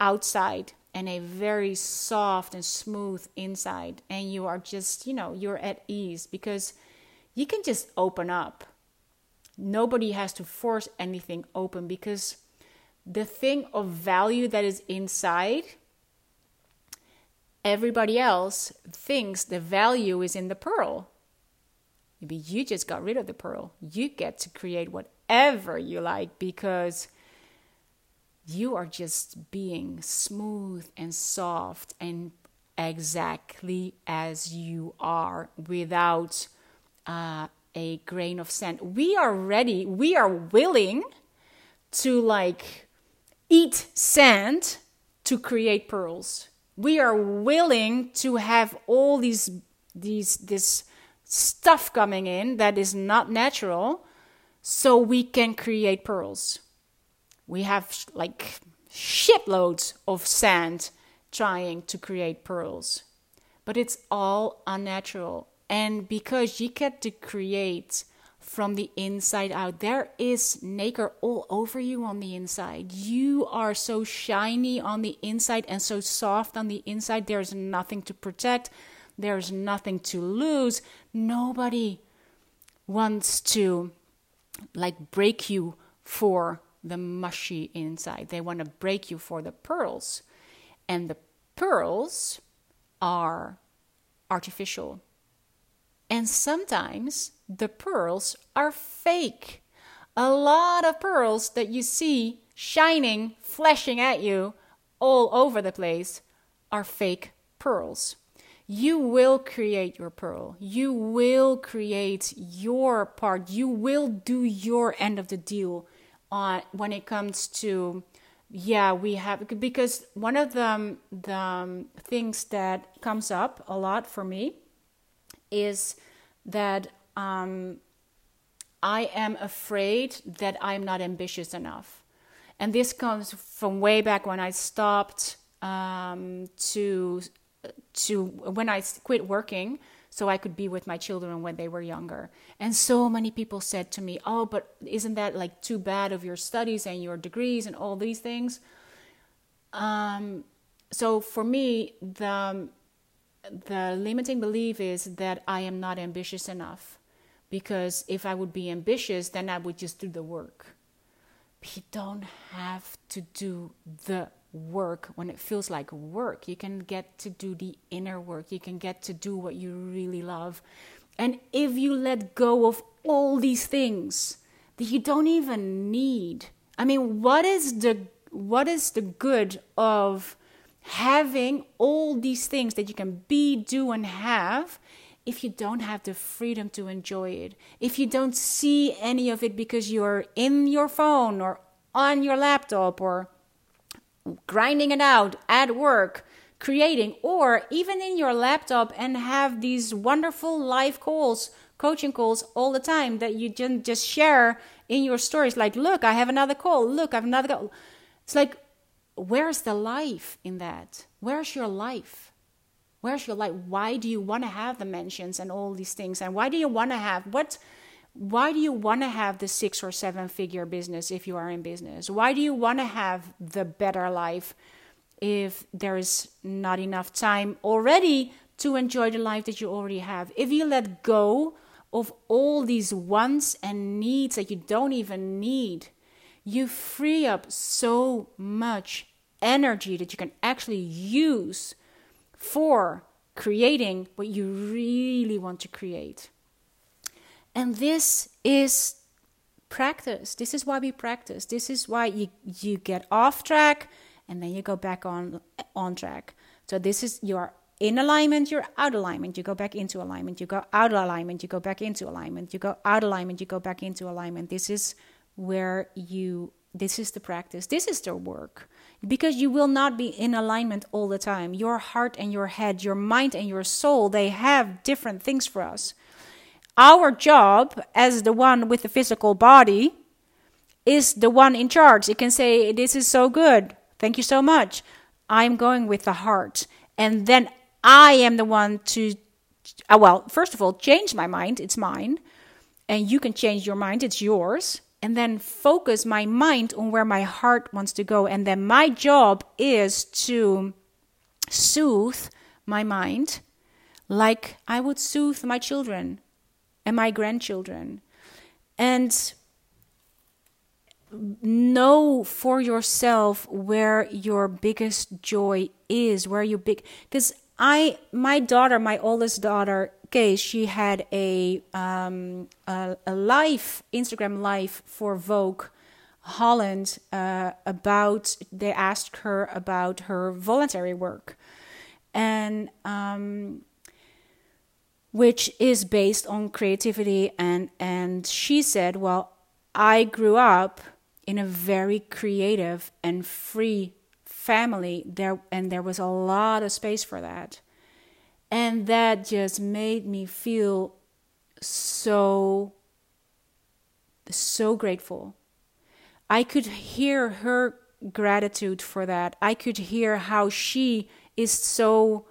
outside and a very soft and smooth inside. And you are just you know you're at ease because you can just open up. Nobody has to force anything open because the thing of value that is inside everybody else thinks the value is in the pearl maybe you just got rid of the pearl you get to create whatever you like because you are just being smooth and soft and exactly as you are without uh, a grain of sand. We are ready, we are willing to like eat sand to create pearls. We are willing to have all these these this stuff coming in that is not natural so we can create pearls we have like shitloads of sand trying to create pearls. But it's all unnatural. And because you get to create from the inside out. There is nacre all over you on the inside. You are so shiny on the inside and so soft on the inside. There's nothing to protect, there's nothing to lose. Nobody wants to like break you for the mushy inside. They want to break you for the pearls. And the pearls are artificial. And sometimes the pearls are fake. A lot of pearls that you see shining, flashing at you all over the place are fake pearls. You will create your pearl. You will create your part. You will do your end of the deal on when it comes to yeah we have because one of the the things that comes up a lot for me is that um, I am afraid that I'm not ambitious enough. And this comes from way back when I stopped um, to to when I quit working so I could be with my children when they were younger. And so many people said to me, "Oh, but isn't that like too bad of your studies and your degrees and all these things?" Um, so for me, the the limiting belief is that I am not ambitious enough because if I would be ambitious, then I would just do the work. You don't have to do the work when it feels like work. You can get to do the inner work, you can get to do what you really love. And if you let go of all these things that you don't even need, I mean, what is the what is the good of having all these things that you can be, do, and have if you don't have the freedom to enjoy it, if you don't see any of it because you're in your phone or on your laptop or grinding it out at work, creating, or even in your laptop and have these wonderful live calls, coaching calls all the time that you just share in your stories. Like, look, I have another call. Look, I have another call. It's like, where's the life in that? Where's your life? Where's your life? Why do you want to have the mentions and all these things? And why do you want to have what? Why do you want to have the six or seven figure business if you are in business? Why do you want to have the better life if there is not enough time already to enjoy the life that you already have? If you let go of all these wants and needs that you don't even need, you free up so much energy that you can actually use for creating what you really want to create. And this is practice. This is why we practice. This is why you, you get off track and then you go back on on track. So this is your in alignment, you're out alignment, you go back into alignment, you go out of alignment, you go back into alignment, you go out alignment, you go back into alignment. This is where you this is the practice. This is the work because you will not be in alignment all the time. Your heart and your head, your mind and your soul, they have different things for us. Our job as the one with the physical body is the one in charge. It can say, This is so good. Thank you so much. I'm going with the heart. And then I am the one to, uh, well, first of all, change my mind. It's mine. And you can change your mind, it's yours and then focus my mind on where my heart wants to go. And then my job is to soothe my mind like I would soothe my children and my grandchildren. And know for yourself where your biggest joy is, where you big because I my daughter, my oldest daughter, case, she had a, um, a, a live, Instagram live for Vogue Holland uh, about, they asked her about her voluntary work. And um, which is based on creativity and and she said well i grew up in a very creative and free family there and there was a lot of space for that and that just made me feel so, so grateful. I could hear her gratitude for that. I could hear how she is so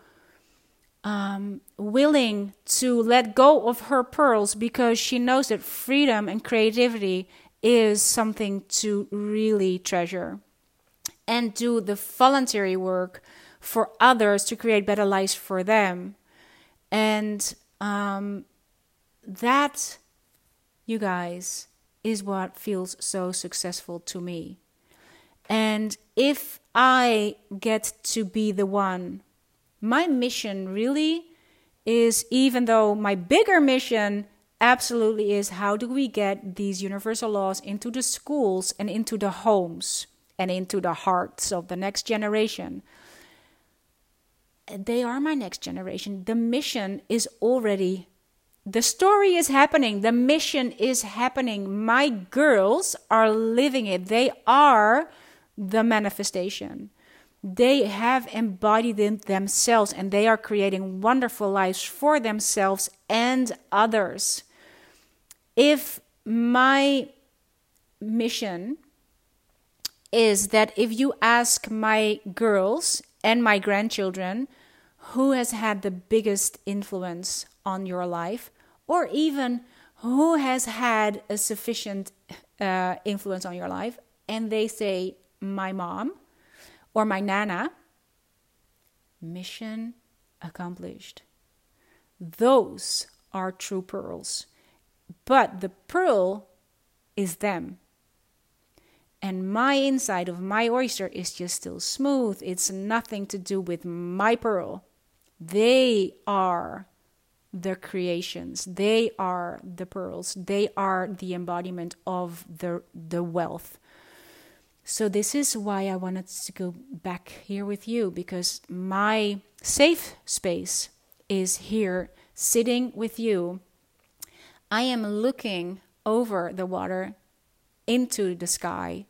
um, willing to let go of her pearls because she knows that freedom and creativity is something to really treasure and do the voluntary work for others to create better lives for them. And um, that, you guys, is what feels so successful to me. And if I get to be the one, my mission really is, even though my bigger mission absolutely is how do we get these universal laws into the schools and into the homes and into the hearts of the next generation. They are my next generation. The mission is already the story is happening. The mission is happening. My girls are living it. They are the manifestation. They have embodied it themselves and they are creating wonderful lives for themselves and others. If my mission is that if you ask my girls and my grandchildren who has had the biggest influence on your life, or even who has had a sufficient uh, influence on your life, and they say, My mom or my nana, mission accomplished. Those are true pearls. But the pearl is them. And my inside of my oyster is just still smooth. It's nothing to do with my pearl. They are the creations. They are the pearls. They are the embodiment of the, the wealth. So, this is why I wanted to go back here with you because my safe space is here sitting with you. I am looking over the water into the sky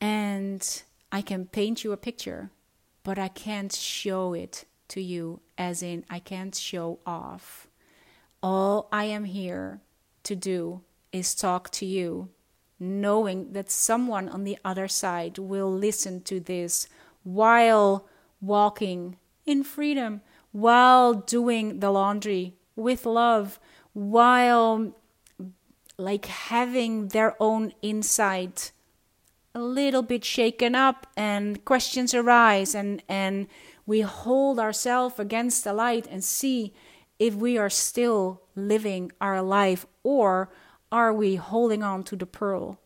and I can paint you a picture, but I can't show it to you, as in, I can't show off. All I am here to do is talk to you knowing that someone on the other side will listen to this while walking in freedom, while doing the laundry with love, while like having their own insight a little bit shaken up and questions arise and and we hold ourselves against the light and see if we are still living our life or are we holding on to the pearl?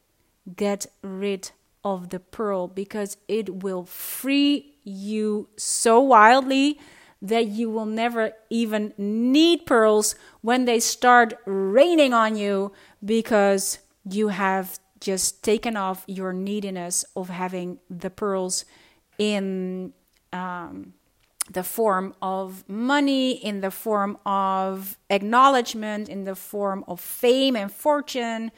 Get rid of the pearl because it will free you so wildly that you will never even need pearls when they start raining on you because you have just taken off your neediness of having the pearls in um, the form of money, in the form of acknowledgement, in the form of fame and fortune.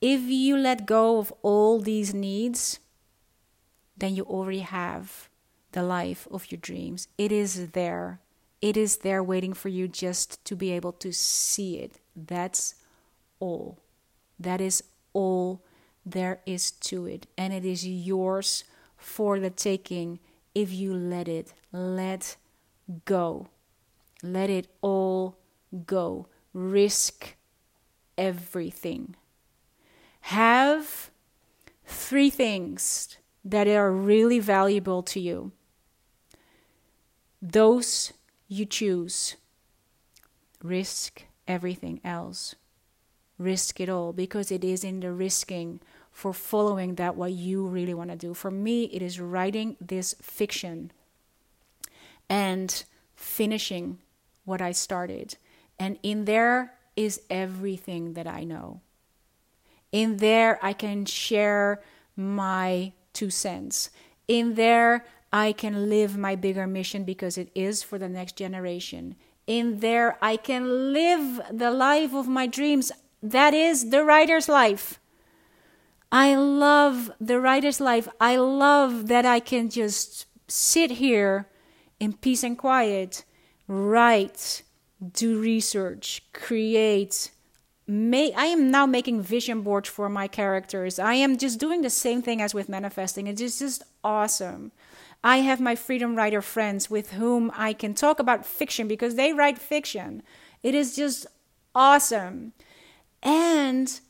If you let go of all these needs, then you already have the life of your dreams. It is there. It is there waiting for you just to be able to see it. That's all. That is all there is to it. And it is yours for the taking if you let it. Let go. Let it all go. Risk everything. Have three things that are really valuable to you. Those you choose. Risk everything else. Risk it all because it is in the risking for following that what you really want to do. For me, it is writing this fiction and finishing what I started. And in there is everything that I know. In there, I can share my two cents. In there, I can live my bigger mission because it is for the next generation. In there, I can live the life of my dreams. That is the writer's life. I love the writer's life. I love that I can just sit here in peace and quiet, write, do research, create. May, I am now making vision boards for my characters. I am just doing the same thing as with manifesting. It is just awesome. I have my freedom writer friends with whom I can talk about fiction because they write fiction. It is just awesome. And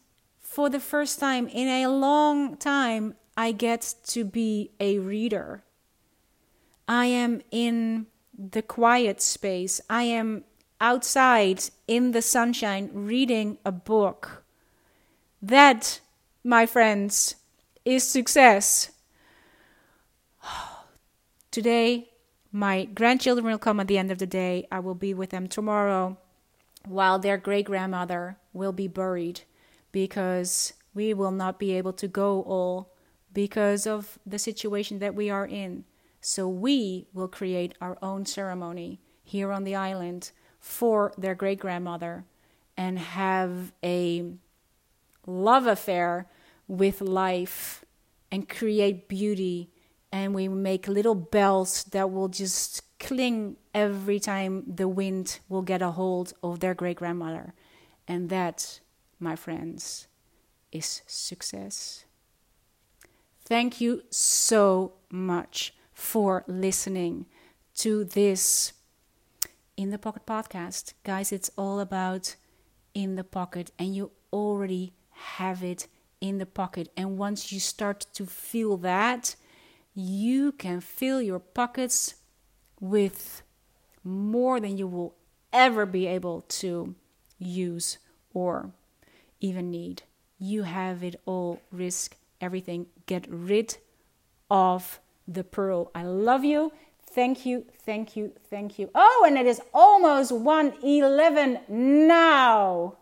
for the first time in a long time, I get to be a reader. I am in the quiet space. I am outside in the sunshine reading a book. That, my friends, is success. (sighs) Today, my grandchildren will come at the end of the day. I will be with them tomorrow while their great grandmother will be buried because we will not be able to go all because of the situation that we are in. So we will create our own ceremony here on the island for their great grandmother and have a love affair with life and create beauty. And we make little bells that will just cling every time the wind will get a hold of their great grandmother. And that, my friends, is success. Thank you so much for listening to this In the Pocket podcast. Guys, it's all about in the pocket, and you already have it in the pocket. And once you start to feel that, you can fill your pockets with more than you will ever be able to use or even need. You have it all, risk everything, get rid of the pearl. I love you. Thank you, thank you, thank you. Oh, and it is almost 111 now.